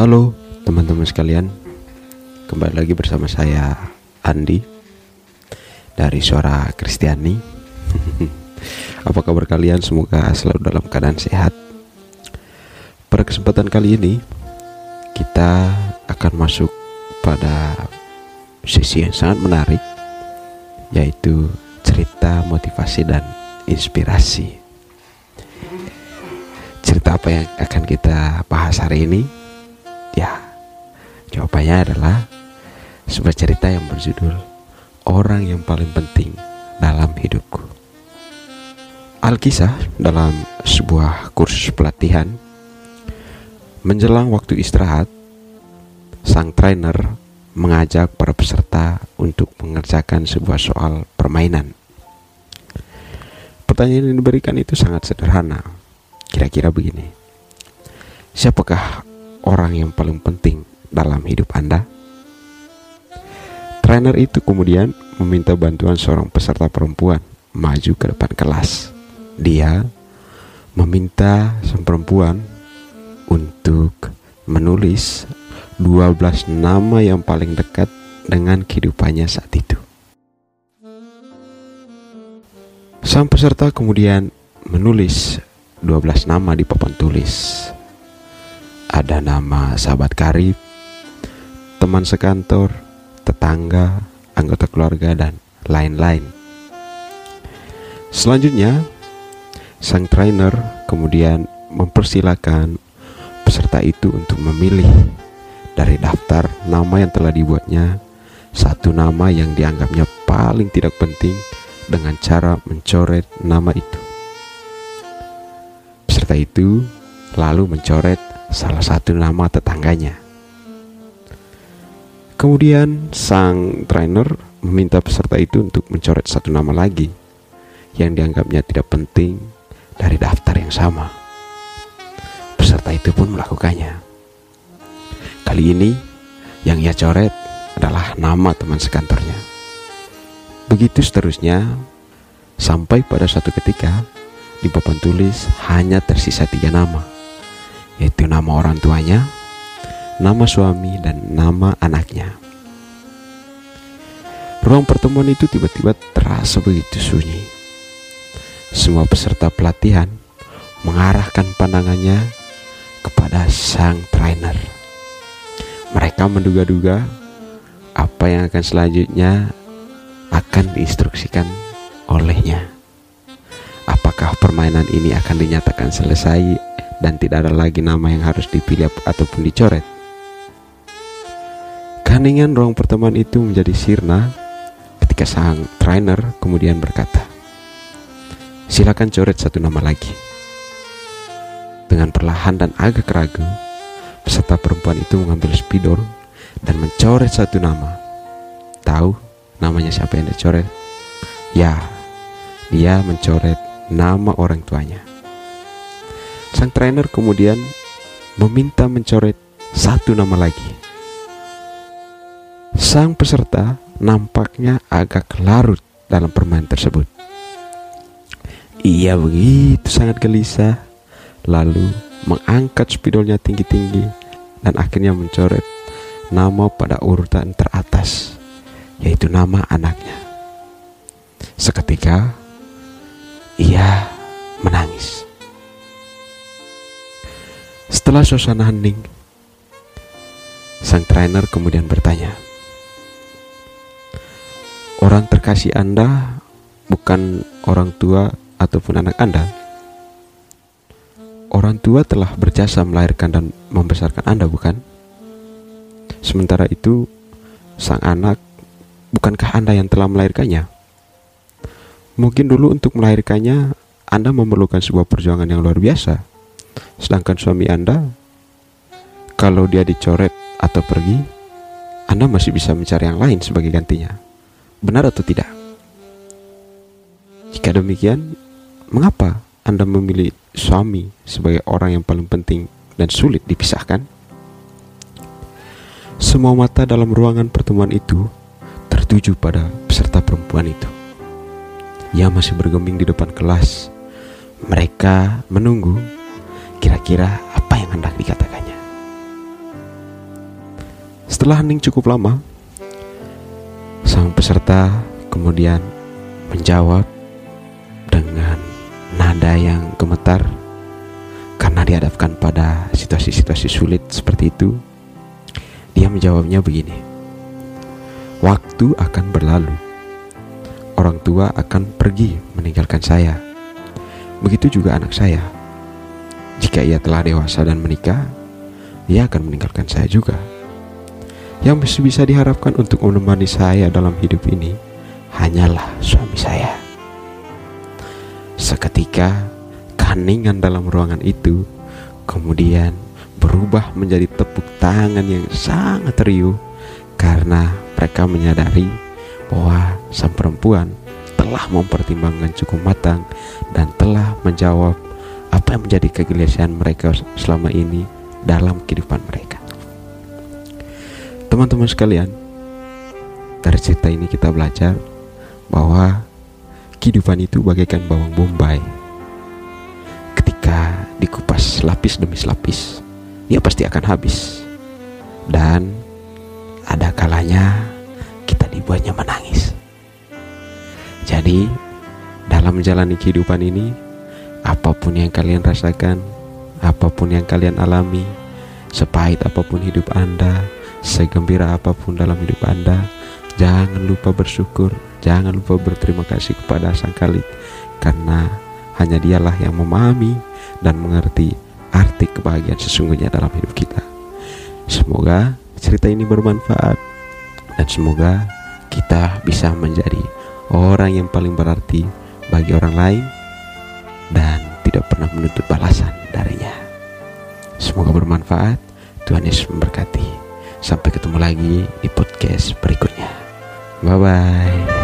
Halo teman-teman sekalian Kembali lagi bersama saya Andi Dari Suara Kristiani Apa kabar kalian? Semoga selalu dalam keadaan sehat Pada kesempatan kali ini Kita akan masuk pada sesi yang sangat menarik Yaitu cerita motivasi dan inspirasi Cerita apa yang akan kita bahas hari ini? Ya, jawabannya adalah sebuah cerita yang berjudul Orang yang paling penting dalam hidupku. Alkisah dalam sebuah kursus pelatihan menjelang waktu istirahat, sang trainer mengajak para peserta untuk mengerjakan sebuah soal permainan. Pertanyaan yang diberikan itu sangat sederhana. Kira-kira begini. Siapakah orang yang paling penting dalam hidup Anda? Trainer itu kemudian meminta bantuan seorang peserta perempuan maju ke depan kelas. Dia meminta sang perempuan untuk menulis 12 nama yang paling dekat dengan kehidupannya saat itu. Sang peserta kemudian menulis 12 nama di papan tulis ada nama sahabat karib, teman sekantor, tetangga, anggota keluarga, dan lain-lain. Selanjutnya, sang trainer kemudian mempersilahkan peserta itu untuk memilih dari daftar nama yang telah dibuatnya satu nama yang dianggapnya paling tidak penting dengan cara mencoret nama itu. Peserta itu lalu mencoret salah satu nama tetangganya. Kemudian sang trainer meminta peserta itu untuk mencoret satu nama lagi yang dianggapnya tidak penting dari daftar yang sama. Peserta itu pun melakukannya. Kali ini yang ia coret adalah nama teman sekantornya. Begitu seterusnya sampai pada suatu ketika di papan tulis hanya tersisa tiga nama yaitu nama orang tuanya, nama suami, dan nama anaknya. Ruang pertemuan itu tiba-tiba terasa begitu sunyi. Semua peserta pelatihan mengarahkan pandangannya kepada sang trainer. Mereka menduga-duga apa yang akan selanjutnya akan diinstruksikan olehnya. Apakah permainan ini akan dinyatakan selesai dan tidak ada lagi nama yang harus dipilih ataupun dicoret. Keheningan ruang pertemuan itu menjadi sirna ketika sang trainer kemudian berkata, Silakan coret satu nama lagi. Dengan perlahan dan agak ragu, peserta perempuan itu mengambil spidol dan mencoret satu nama. Tahu namanya siapa yang dicoret? Ya, dia mencoret nama orang tuanya. Sang trainer kemudian meminta mencoret satu nama lagi. Sang peserta nampaknya agak larut dalam permainan tersebut. Ia begitu sangat gelisah, lalu mengangkat spidolnya tinggi-tinggi dan akhirnya mencoret nama pada urutan teratas, yaitu nama anaknya. Seketika ia menangis. Setelah suasana hening, sang trainer kemudian bertanya, "Orang terkasih Anda bukan orang tua ataupun anak Anda? Orang tua telah berjasa melahirkan dan membesarkan Anda, bukan? Sementara itu, sang anak, bukankah Anda yang telah melahirkannya? Mungkin dulu untuk melahirkannya, Anda memerlukan sebuah perjuangan yang luar biasa." Sedangkan suami Anda, kalau dia dicoret atau pergi, Anda masih bisa mencari yang lain sebagai gantinya. Benar atau tidak? Jika demikian, mengapa Anda memilih suami sebagai orang yang paling penting dan sulit dipisahkan? Semua mata dalam ruangan pertemuan itu tertuju pada peserta perempuan itu. Ia masih bergeming di depan kelas. Mereka menunggu Kira-kira apa yang hendak dikatakannya? Setelah hening cukup lama, sang peserta kemudian menjawab dengan nada yang gemetar karena dihadapkan pada situasi-situasi sulit seperti itu. Dia menjawabnya begini: "Waktu akan berlalu, orang tua akan pergi meninggalkan saya. Begitu juga anak saya. Jika ia telah dewasa dan menikah, ia akan meninggalkan saya juga." Yang bisa diharapkan untuk menemani saya dalam hidup ini hanyalah suami saya. Seketika keheningan dalam ruangan itu kemudian berubah menjadi tepuk tangan yang sangat riuh karena mereka menyadari bahwa sang perempuan telah mempertimbangkan cukup matang dan telah menjawab apa yang menjadi kegelisahan mereka selama ini dalam kehidupan mereka. Teman-teman sekalian, dari cerita ini kita belajar bahwa kehidupan itu bagaikan bawang bombay. Ketika dikupas lapis demi lapis, ia pasti akan habis. Dan ada kalanya kita dibuatnya menangis. Jadi, dalam menjalani kehidupan ini, apa pun yang kalian rasakan, apa pun yang kalian alami, sepahit apa pun hidup Anda, segembira apa pun dalam hidup Anda, jangan lupa bersyukur, jangan lupa berterima kasih kepada Sang Kalik karena hanya Dialah yang memahami dan mengerti arti kebahagiaan sesungguhnya dalam hidup kita. Semoga cerita ini bermanfaat dan semoga kita bisa menjadi orang yang paling berarti bagi orang lain dan tidak pernah menuntut balasan darinya. Semoga bermanfaat. Tuhan Yesus memberkati. Sampai ketemu lagi di podcast berikutnya. Bye bye.